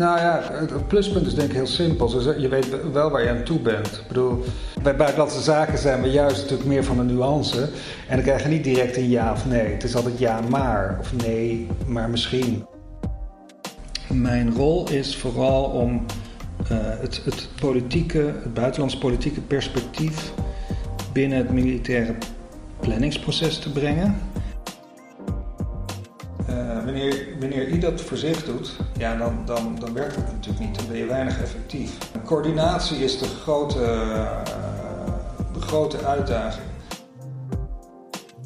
Nou ja, het pluspunt is denk ik heel simpel. Je weet wel waar je aan toe bent. Ik bedoel, bij buitenlandse zaken zijn we juist natuurlijk meer van de nuance. En dan krijg je niet direct een ja of nee. Het is altijd ja maar of nee, maar misschien. Mijn rol is vooral om uh, het, het, politieke, het buitenlands politieke perspectief binnen het militaire planningsproces te brengen. Wanneer, u dat voor zich doet, ja, dan, dan, dan werkt het natuurlijk niet. Dan ben je weinig effectief. Coördinatie is de grote, uh, de grote uitdaging.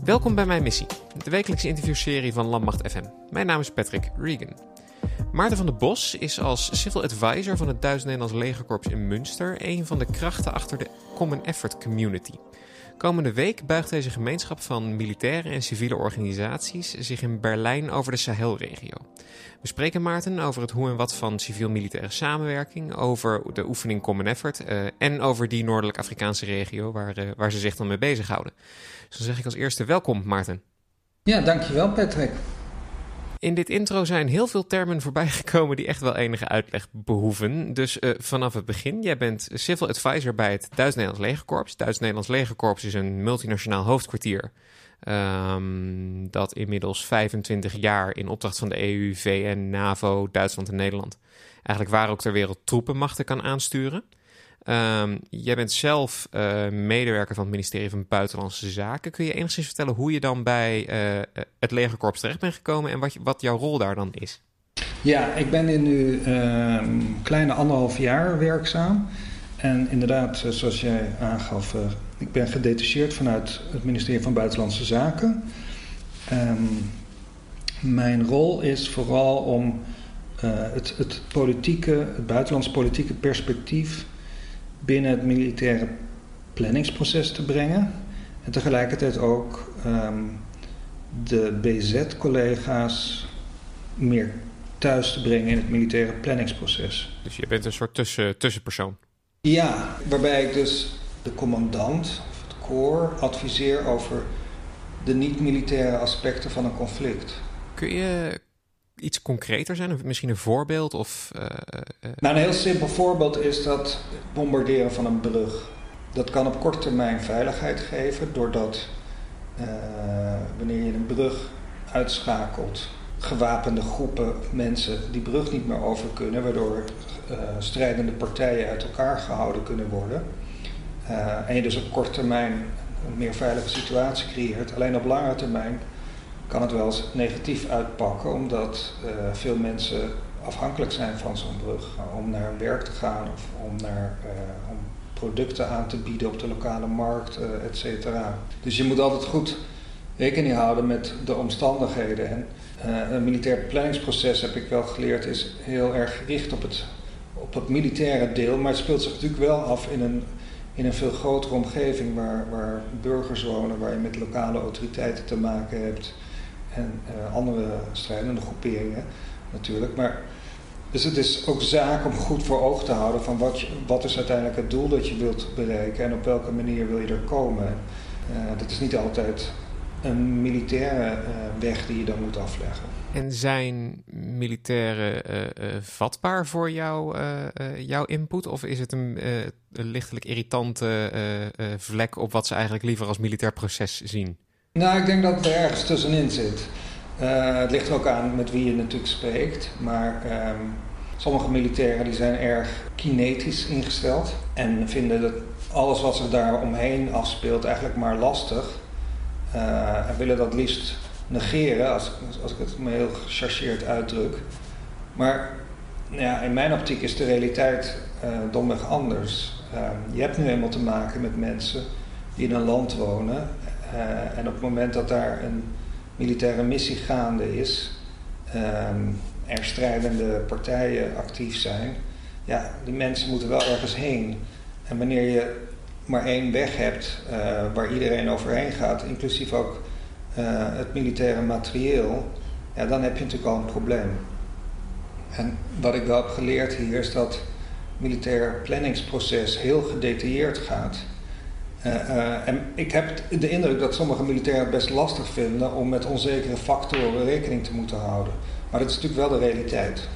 Welkom bij mijn missie, de wekelijkse interviewserie van Landmacht FM. Mijn naam is Patrick Regan. Maarten van der Bos is als civil advisor van het Duits-Nederlands Legerkorps in Münster een van de krachten achter de Common Effort Community. Komende week buigt deze gemeenschap van militaire en civiele organisaties zich in Berlijn over de Sahelregio. We spreken Maarten over het hoe en wat van civiel-militaire samenwerking, over de oefening Common Effort uh, en over die Noordelijk Afrikaanse regio waar, uh, waar ze zich dan mee bezighouden. Dus dan zeg ik als eerste welkom Maarten. Ja, dankjewel Patrick. In dit intro zijn heel veel termen voorbijgekomen die echt wel enige uitleg behoeven. Dus uh, vanaf het begin, jij bent civil advisor bij het Duits-Nederlands Legerkorps. Duits-Nederlands Legerkorps is een multinationaal hoofdkwartier. Um, dat inmiddels 25 jaar in opdracht van de EU, VN, NAVO, Duitsland en Nederland eigenlijk waar ook ter wereld troepenmachten kan aansturen. Um, jij bent zelf uh, medewerker van het ministerie van Buitenlandse Zaken. Kun je enigszins vertellen hoe je dan bij uh, het legerkorps terecht bent gekomen en wat, wat jouw rol daar dan is? Ja, ik ben in nu uh, kleine anderhalf jaar werkzaam. En inderdaad, zoals jij aangaf, ik ben gedetacheerd vanuit het ministerie van Buitenlandse Zaken. Um, mijn rol is vooral om het, het politieke, het buitenlands politieke perspectief binnen het militaire planningsproces te brengen. En tegelijkertijd ook um, de BZ-collega's meer thuis te brengen in het militaire planningsproces. Dus je bent een soort tussen, tussenpersoon? Ja, waarbij ik dus de commandant of het corps adviseer over de niet-militaire aspecten van een conflict. Kun je iets concreter zijn? Misschien een voorbeeld? Of, uh, uh... Nou, een heel simpel voorbeeld is dat bombarderen van een brug. Dat kan op korte termijn veiligheid geven, doordat uh, wanneer je een brug uitschakelt, gewapende groepen mensen die brug niet meer over kunnen, waardoor strijdende partijen uit elkaar gehouden kunnen worden. en je dus op korte termijn een meer veilige situatie creëert. Alleen op lange termijn kan het wel eens negatief uitpakken, omdat uh, veel mensen afhankelijk zijn van zo'n brug om naar werk te gaan of om, naar, uh, om producten aan te bieden op de lokale markt, uh, et cetera. Dus je moet altijd goed rekening houden met de omstandigheden. En een militair planningsproces, heb ik wel geleerd, is heel erg gericht op het, op het militaire deel, maar het speelt zich natuurlijk wel af in een in een veel grotere omgeving waar, waar burgers wonen, waar je met lokale autoriteiten te maken hebt en uh, andere strijdende groeperingen natuurlijk. Maar, dus het is ook zaak om goed voor ogen te houden van wat, wat is uiteindelijk het doel dat je wilt bereiken en op welke manier wil je er komen. Uh, dat is niet altijd een militaire uh, weg die je dan moet afleggen. En zijn militairen vatbaar voor jou, jouw input? Of is het een, een lichtelijk irritante vlek op wat ze eigenlijk liever als militair proces zien? Nou, ik denk dat het er ergens tussenin zit. Uh, het ligt er ook aan met wie je natuurlijk spreekt. Maar um, sommige militairen die zijn erg kinetisch ingesteld. En vinden dat alles wat zich daar omheen afspeelt eigenlijk maar lastig. Uh, en willen dat liefst negeren, als, als ik het me heel gechargeerd uitdruk. Maar ja, in mijn optiek is de realiteit uh, domweg anders. Uh, je hebt nu eenmaal te maken met mensen die in een land wonen en op het moment dat daar een militaire missie gaande is, um, er strijdende partijen actief zijn, ja, die mensen moeten wel ergens heen. En wanneer je maar één weg hebt uh, waar iedereen overheen gaat, inclusief ook uh, het militaire materieel, ja, dan heb je natuurlijk al een probleem. En wat ik wel heb geleerd hier is dat het militair planningsproces heel gedetailleerd gaat. Uh, uh, en ik heb de indruk dat sommige militairen het best lastig vinden om met onzekere factoren rekening te moeten houden. Maar dat is natuurlijk wel de realiteit.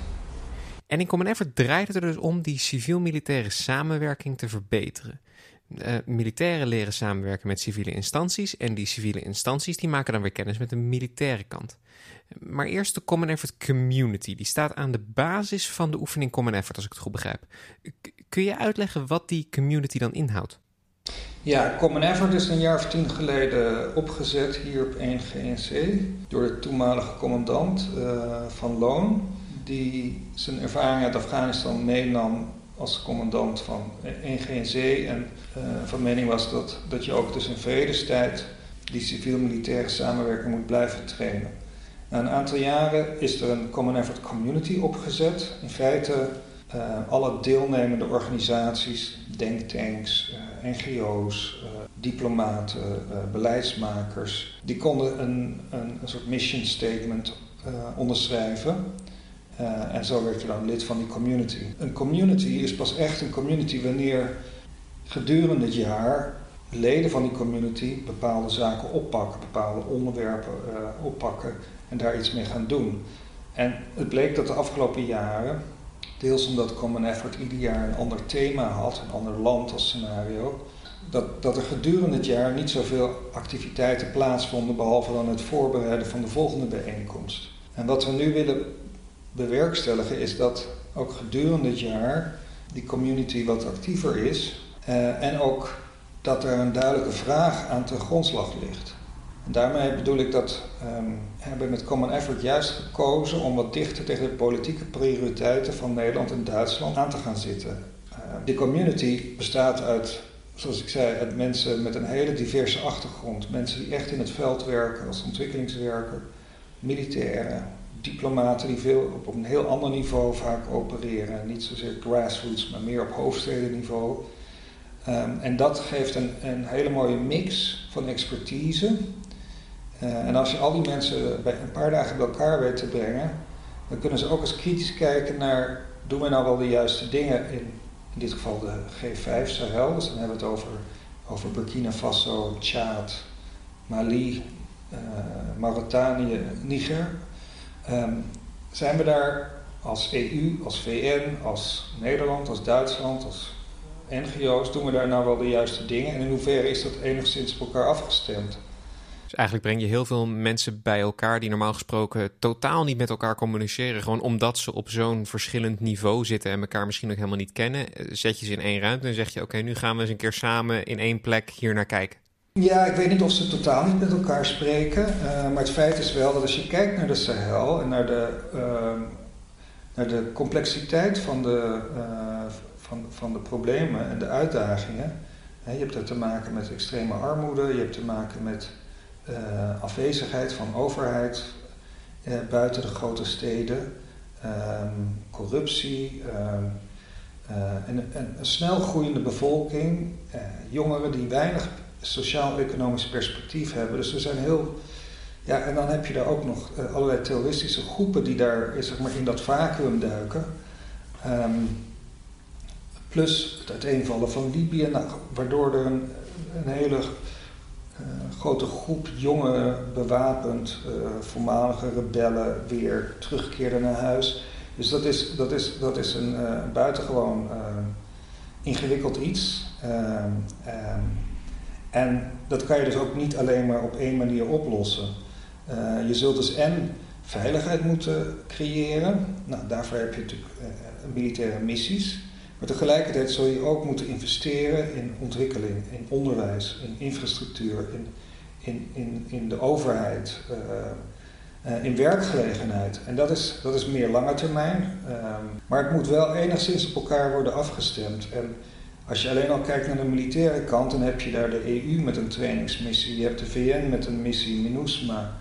En in Common Effort draait het er dus om die civiel-militaire samenwerking te verbeteren. Uh, militairen leren samenwerken met civiele instanties en die civiele instanties die maken dan weer kennis met de militaire kant. Maar eerst de Common Effort Community. Die staat aan de basis van de oefening Common Effort, als ik het goed begrijp. kun je uitleggen wat die community dan inhoudt? Ja, Common Effort is een jaar of tien geleden opgezet hier op 1 GNC door de toenmalige commandant uh, van Loon, die zijn ervaring uit Afghanistan meenam als commandant van 1 GNC en uh, van mening was dat, dat je ook dus in vredestijd die civiel-militaire samenwerking moet blijven trainen. Na een aantal jaren is er een Common Effort Community opgezet. In feite uh, alle deelnemende organisaties, denktanks, NGO's, uh, diplomaten, beleidsmakers, die konden een, een, een soort mission statement onderschrijven. en zo werd je dan lid van die community. Een community is pas echt een community wanneer gedurende het jaar leden van die community bepaalde zaken oppakken, bepaalde onderwerpen oppakken en daar iets mee gaan doen. En het bleek dat de afgelopen jaren, deels omdat Common Effort ieder jaar een ander thema had, een ander land als scenario, dat, dat er gedurende het jaar niet zoveel activiteiten plaatsvonden, behalve dan het voorbereiden van de volgende bijeenkomst. En wat we nu willen bewerkstelligen is dat ook gedurende het jaar die community wat actiever is uh, en ook dat er een duidelijke vraag aan ten grondslag ligt. Daarmee bedoel ik dat um, hebben met Common Effort juist gekozen om wat dichter tegen de politieke prioriteiten van Nederland en Duitsland aan te gaan zitten. Uh, community bestaat uit, zoals ik zei, uit mensen met een hele diverse achtergrond. Mensen die echt in het veld werken als ontwikkelingswerker, militairen, diplomaten die veel op een heel ander niveau vaak opereren. Niet zozeer grassroots, maar meer op hoofdstedenniveau. Um, en dat geeft een, een hele mooie mix van expertise en als je al die mensen bij een paar dagen bij elkaar weet te brengen, dan kunnen ze ook eens kritisch kijken naar, doen we nou wel de juiste dingen in, in dit geval de G5 Sahel, dus dan hebben we het over, over Burkina Faso, Tjaad, Mali, uh, Mauritanië, Niger. Um, zijn we daar als EU, als VN, als Nederland, als Duitsland, als NGO's, doen we daar nou wel de juiste dingen en in hoeverre is dat enigszins op elkaar afgestemd? Dus eigenlijk breng je heel veel mensen bij elkaar die normaal gesproken totaal niet met elkaar communiceren. Gewoon omdat ze op zo'n verschillend niveau zitten en elkaar misschien ook helemaal niet kennen. Eh, zet je ze in één ruimte en zeg je: Oké, nu gaan we eens een keer samen in één plek hier naar kijken. Ja, ik weet niet of ze totaal niet met elkaar spreken. Uh, maar het feit is wel dat als je kijkt naar de Sahel en naar de, uh, naar de complexiteit van de, uh, van, van de problemen en de uitdagingen. Je hebt er te maken met extreme armoede, je hebt te maken met uh, afwezigheid van overheid uh, buiten de grote steden, um, corruptie, um, uh, en, en, een snel groeiende bevolking, jongeren die weinig sociaal-economisch perspectief hebben. Dus er zijn heel. Ja, en dan heb je daar ook nog allerlei terroristische groepen die daar zeg maar, in dat vacuüm duiken. Um, plus het uiteenvallen van Libië, nou, waardoor er een, een hele uh, grote groep jonge, bewapend, uh, voormalige rebellen weer terugkeerden naar huis. Dus dat is, dat is, dat is een uh, buitengewoon ingewikkeld iets. Ehm, ehm, en dat kan je dus ook niet alleen maar op één manier oplossen. je zult dus en veiligheid moeten creëren. Nou, daarvoor heb je natuurlijk militaire missies. Maar tegelijkertijd zul je ook moeten investeren in ontwikkeling, in onderwijs, in infrastructuur, in, in, in, in de overheid, uh, uh, in werkgelegenheid. En dat is, dat is meer lange termijn. Uh, maar het moet wel enigszins op elkaar worden afgestemd. En als je alleen al kijkt naar de militaire kant, dan heb je daar de EU met een trainingsmissie, je hebt de VN met een missie MINUSMA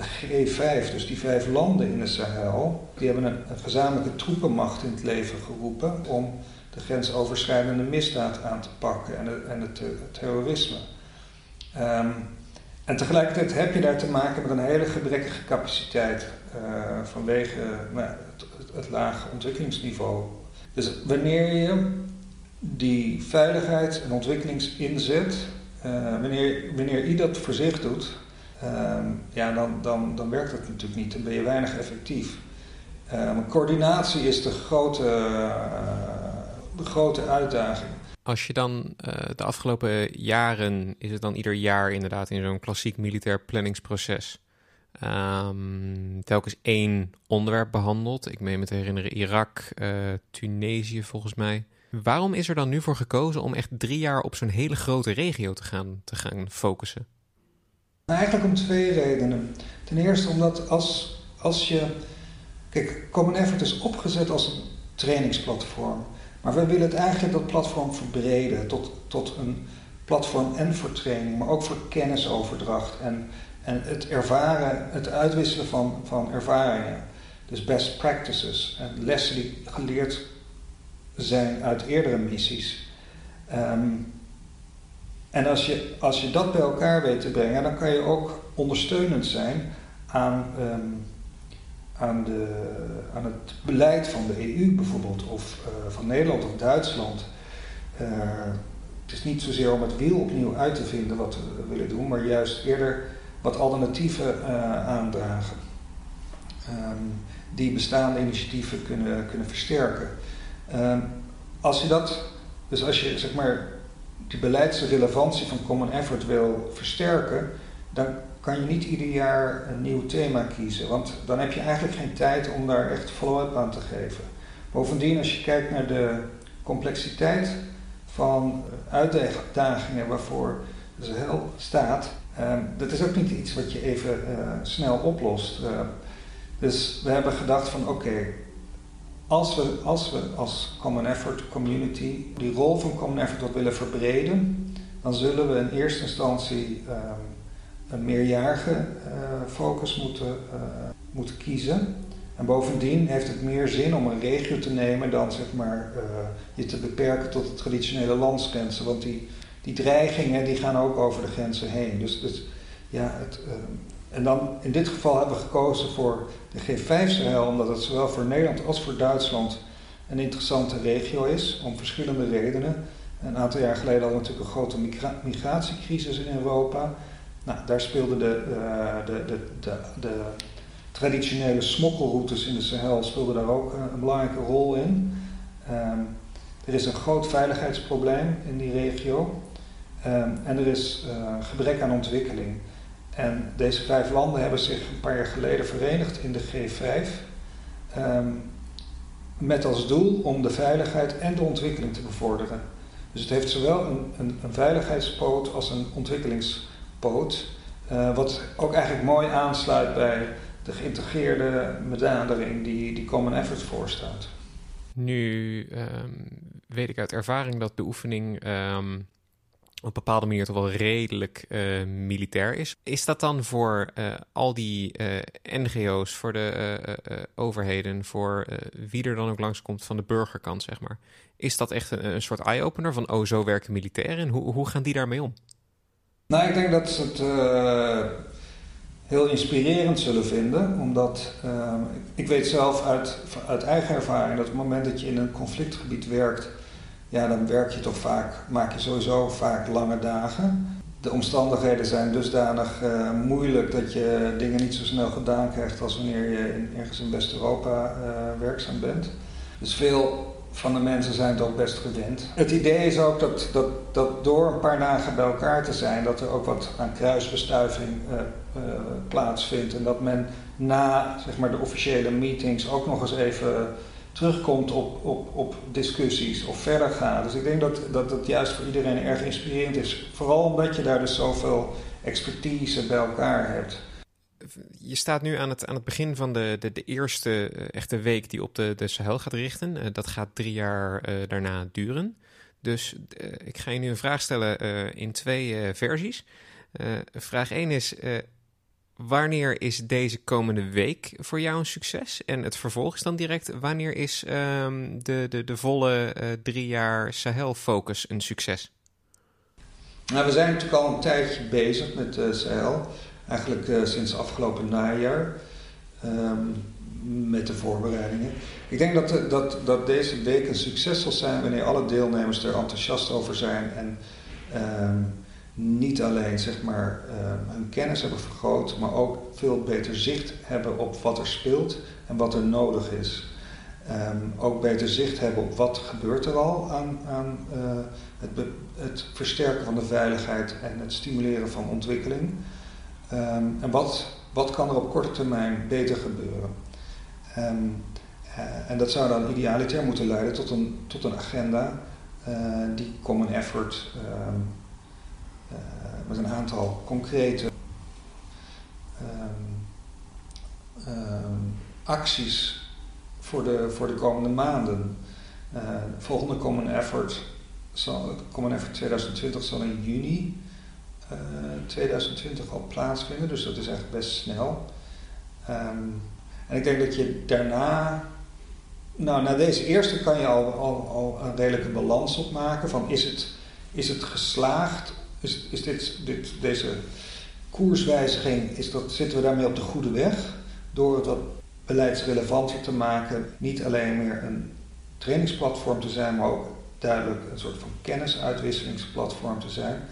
de G5, dus die vijf landen in de Sahel, die hebben een, gezamenlijke troepenmacht in het leven geroepen om de grensoverschrijdende misdaad aan te pakken en, en het, het, terrorisme. Um, en tegelijkertijd heb je daar te maken met een hele gebrekkige capaciteit uh, vanwege nou, het, lage ontwikkelingsniveau. Dus wanneer je die veiligheid en ontwikkelingsinzet, uh, wanneer, wanneer je dat voor zich doet, Um, ja, dan, dan, dan werkt dat natuurlijk niet. Dan ben je weinig effectief. coördinatie is de grote, de grote uitdaging. Als je dan de afgelopen jaren, is het dan ieder jaar inderdaad in zo'n klassiek militair planningsproces, um, telkens één onderwerp behandeld. Ik meen me te herinneren Irak, Tunesië volgens mij. Waarom is er dan nu voor gekozen om echt drie jaar op zo'n hele grote regio te gaan, te gaan focussen? Nou, eigenlijk om twee redenen. Ten eerste omdat als, als je. Kijk, Common Effort is opgezet als een trainingsplatform. Maar we willen het eigenlijk dat platform verbreden tot, tot een platform en voor training, maar ook voor kennisoverdracht en, en het ervaren, het uitwisselen van, van ervaringen. Dus best practices en lessen die geleerd zijn uit eerdere missies. Ehm, en als je, als je dat bij elkaar weet te brengen, dan kan je ook ondersteunend zijn aan, ehm, aan, de, aan het beleid van de EU bijvoorbeeld, of uh, van Nederland of Duitsland. Uh, het is niet zozeer om het wiel opnieuw uit te vinden wat we willen doen, maar juist eerder wat alternatieven uh, aandragen. Um, die bestaande initiatieven kunnen, kunnen versterken. Ehm, als je dat, dus als je zeg maar die beleidsrelevantie van Common Effort wil versterken, dan kan je niet ieder jaar een nieuw thema kiezen, want dan heb je eigenlijk geen tijd om daar echt follow-up aan te geven. Bovendien, als je kijkt naar de complexiteit van uitdagingen waarvoor de hel staat, um, dat is ook niet iets wat je even uh, snel oplost. Uh, dus we hebben gedacht van oké, als we, als we als Common Effort Community die rol van Common Effort wat willen verbreden, dan zullen we in eerste instantie um, een meerjarige uh, focus moeten, uh, moeten kiezen. En bovendien heeft het meer zin om een regio te nemen dan zeg maar, uh, je te beperken tot de traditionele landsgrenzen. Want die, die dreigingen die gaan ook over de grenzen heen. Dus, dus ja, het, en dan in dit geval hebben we gekozen voor de G5-Sahel, omdat het zowel voor Nederland als voor Duitsland een interessante regio is, om verschillende redenen. Een aantal jaar geleden hadden we natuurlijk een grote migra migratiecrisis in Europa. Nou, daar speelden de, uh, de, de, de, de, traditionele smokkelroutes in de Sahel speelden daar ook een, een belangrijke rol in. Um, er is een groot veiligheidsprobleem in die regio um, en er is uh, gebrek aan ontwikkeling. En deze vijf landen hebben zich een paar jaar geleden verenigd in de G5. Um, met als doel om de veiligheid en de ontwikkeling te bevorderen. Dus het heeft zowel een, een, een veiligheidspoot als een ontwikkelingspoot. Uh, wat ook eigenlijk mooi aansluit bij de geïntegreerde benadering die, die Common Effort voorstaat. Nu um, weet ik uit ervaring dat de oefening um, op een bepaalde manier toch wel redelijk uh, militair is. Is dat dan voor uh, al die uh, NGO's, voor de overheden, voor wie er dan ook langskomt van de burgerkant, zeg maar? Is dat echt een, soort eye-opener van, oh, zo werken militairen? Hoe, hoe gaan die daarmee om? Nou, ik denk dat ze het heel inspirerend zullen vinden, omdat ik weet zelf uit, uit eigen ervaring dat op het moment dat je in een conflictgebied werkt ja, dan werk je toch vaak, maak je sowieso vaak lange dagen. De omstandigheden zijn dusdanig uh, moeilijk dat je dingen niet zo snel gedaan krijgt als wanneer je ergens in West-Europa uh, werkzaam bent. Dus veel van de mensen zijn het best gewend. Het idee is ook dat, dat, dat door een paar dagen bij elkaar te zijn, dat er ook wat aan kruisbestuiving uh, plaatsvindt. En dat men na zeg maar, de officiële meetings ook nog eens even terugkomt op, op, op discussies of verder gaat. Dus ik denk dat, dat het juist voor iedereen erg inspirerend is. Vooral omdat je daar dus zoveel expertise bij elkaar hebt. Je staat nu aan het, aan het begin van de, de, de eerste eh, echte week die op de, de Sahel gaat richten. Uh, dat gaat drie jaar uh, daarna duren. Dus ik ga je nu een vraag stellen in twee versies. vraag 1 is: wanneer is deze komende week voor jou een succes? En het vervolg is dan direct, wanneer is um, de, de, de volle uh, drie jaar Sahel-focus een succes? Nou, we zijn natuurlijk al een tijdje bezig met uh, Sahel. Eigenlijk uh, sinds afgelopen najaar. Um, met de voorbereidingen. Ik denk dat, dat, dat deze week een succes zal zijn wanneer alle deelnemers er enthousiast over zijn en um, niet alleen zeg maar, uh, hun kennis hebben vergroot, maar ook veel beter zicht hebben op wat er speelt en wat er nodig is. Ehm, ook beter zicht hebben op wat gebeurt er al aan, aan uh, het, het, versterken van de veiligheid en het stimuleren van ontwikkeling. Um, en wat, wat kan er op korte termijn beter gebeuren. Uh, en dat zou dan idealiter moeten leiden tot een, tot een agenda uh, die common effort met een aantal concrete acties voor de, voor de komende maanden. Uh, volgende Common Effort, zal, Common Effort 2020 zal in juni uh, eh, 2020 al plaatsvinden, dus dat is echt best snel. Um, en ik denk dat je daarna, nou na deze eerste kan je al, al, al een redelijke balans opmaken van is het, is het geslaagd, is, is dit, dit, deze koerswijziging, is dat, zitten we daarmee op de goede weg door wat beleidsrelevanter te maken. Niet alleen meer een trainingsplatform te zijn, maar ook duidelijk een soort van kennisuitwisselingsplatform te zijn.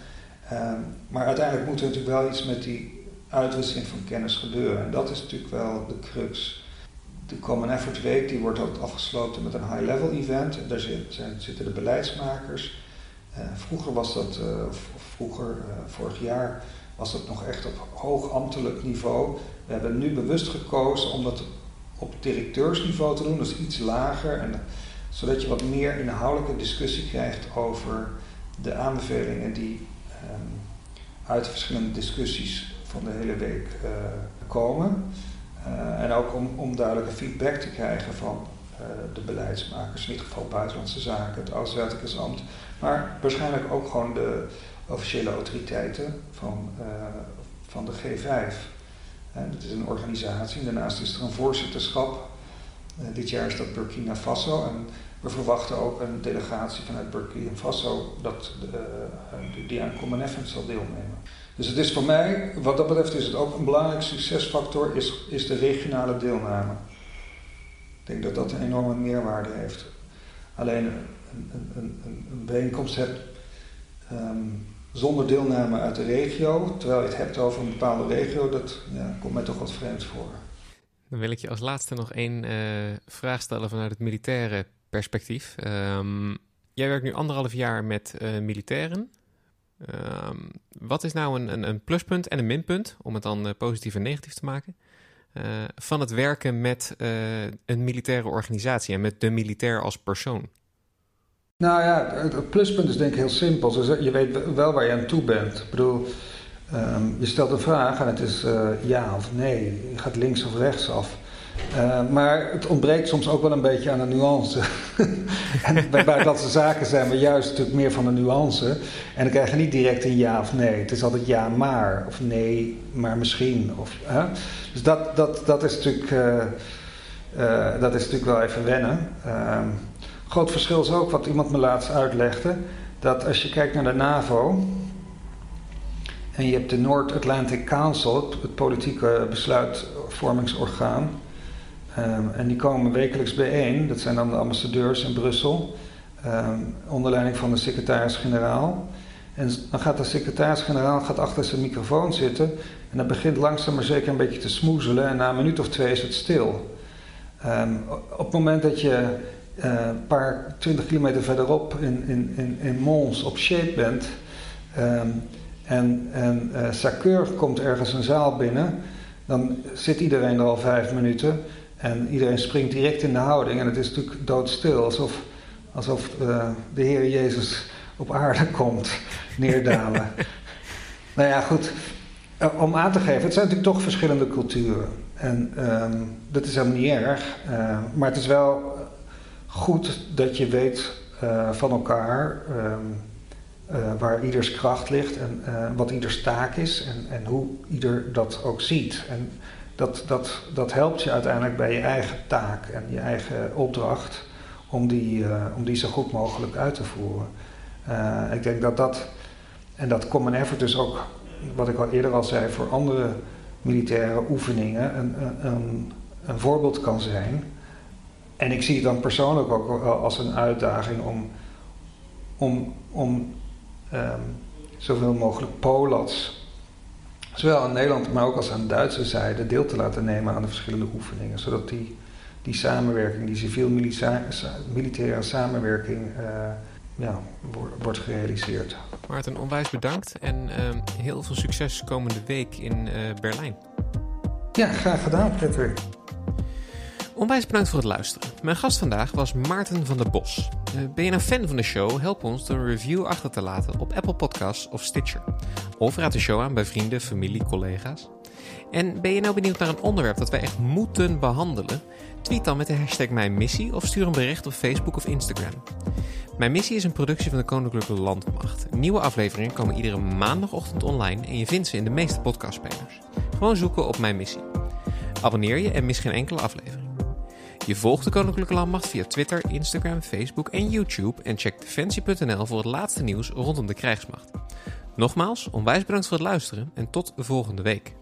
Um, maar uiteindelijk moet er natuurlijk wel iets met die uitwisseling van kennis gebeuren. En dat is natuurlijk wel de crux. De Common Effort Week die wordt ook afgesloten met een high-level event. En daar zitten de beleidsmakers. Uh, vroeger was dat, of vroeger, uh, vorig jaar, was dat nog echt op hoog ambtelijk niveau. We hebben nu bewust gekozen om dat op directeursniveau te doen, dus iets lager. En, zodat je wat meer inhoudelijke discussie krijgt over de aanbevelingen die um, uit de verschillende discussies van de hele week komen. En ook om, om duidelijke feedback te krijgen van de beleidsmakers, in ieder geval Buitenlandse Zaken, het Oud-Wettigensamt, maar waarschijnlijk ook gewoon de officiële autoriteiten van, van de G5. Het is een organisatie. Daarnaast is er een voorzitterschap. Uh, dit jaar is dat Burkina Faso. En we verwachten ook een delegatie vanuit Burkina Faso dat, uh, die aan Common zal deelnemen. Dus het is voor mij, wat dat betreft, is het ook een belangrijke succesfactor, is, is de regionale deelname. Ik denk dat dat een enorme meerwaarde heeft. Alleen een, een, een, een bijeenkomst hebt um, zonder deelname uit de regio, terwijl je het hebt over een bepaalde regio, dat ja, komt mij toch wat vreemd voor. Dan wil ik je als laatste nog één uh, vraag stellen vanuit het militaire perspectief. Um, jij werkt nu anderhalf jaar met uh, militairen. Um, wat is nou een, een, een, pluspunt en een minpunt, om het dan uh, positief en negatief te maken, van het werken met een militaire organisatie en met de militair als persoon? Nou ja, het pluspunt is denk ik heel simpel. Je weet wel waar je aan toe bent. Ik bedoel, um, je stelt een vraag en het is uh, ja of nee. Je gaat links of rechts af. Uh, maar het ontbreekt soms ook wel een beetje aan de nuance. en bij buitenlandse zaken zijn we juist natuurlijk meer van de nuance. En dan krijg je niet direct een ja of nee. Het is altijd ja maar, of nee, maar misschien. Of? Dus dat, dat, dat, is natuurlijk, uh, dat is natuurlijk wel even wennen. Ehm, groot verschil is ook wat iemand me laatst uitlegde: dat als je kijkt naar de NAVO. En je hebt de North Atlantic Council, het, politieke besluitvormingsorgaan. Um, en die komen wekelijks bijeen. Dat zijn dan de ambassadeurs in Brussel. Um, onder leiding van de secretaris-generaal. En dan gaat de secretaris-generaal achter zijn microfoon zitten. En dat begint langzaam maar zeker een beetje te smoezelen. En na een minuut of twee is het stil. Um, op het moment dat je een uh, paar twintig kilometer verderop in, in, in, in Mons op shape bent. Um, en en uh, Sakeur komt ergens een zaal binnen. Dan zit iedereen er al vijf minuten. En iedereen springt direct in de houding. En het is natuurlijk doodstil. Alsof, alsof uh, de Heer Jezus op aarde komt neerdalen. nou ja, goed. Om aan te geven, het zijn natuurlijk toch verschillende culturen. En um, dat is helemaal niet erg. Uh, maar het is wel goed dat je weet uh, van elkaar um, uh, waar ieders kracht ligt en uh, wat ieders taak is en, en hoe ieder dat ook ziet. En dat, dat, dat helpt je uiteindelijk bij je eigen taak en je eigen opdracht om die, om die zo goed mogelijk uit te voeren. ik denk dat dat, en dat Common Effort dus ook, wat ik al eerder al zei, voor andere militaire oefeningen een, een, een voorbeeld kan zijn. En ik zie het dan persoonlijk ook als een uitdaging om, om, om um, zoveel mogelijk Polats, zowel aan Nederland, maar ook als aan de Duitse zijde, deel te laten nemen aan de verschillende oefeningen. Zodat die die samenwerking, die civiel-militaire samenwerking, ja, wordt gerealiseerd. Maarten, onwijs bedankt en heel veel succes komende week in Berlijn. Ja, graag gedaan, Patrick. Onwijs bedankt voor het luisteren. Mijn gast vandaag was Maarten van der Bos. Eh, ben je een fan van de show? Help ons door een review achter te laten op Apple Podcasts of Stitcher. Of raad de show aan bij vrienden, familie, collega's. En ben je nou benieuwd naar een onderwerp dat wij echt moeten behandelen? Tweet dan met de hashtag Mijn Missie of stuur een bericht op Facebook of Instagram. Mijn Missie is een productie van de Koninklijke Landmacht. Nieuwe afleveringen komen iedere maandagochtend online en je vindt ze in de meeste podcastspelers. Gewoon zoeken op Mijn Missie. Abonneer je en mis geen enkele aflevering. Je volgt de Koninklijke Landmacht via Twitter, Instagram, Facebook en YouTube en check defensie.nl voor het laatste nieuws rondom de krijgsmacht. Nogmaals, onwijs bedankt voor het luisteren en tot de volgende week.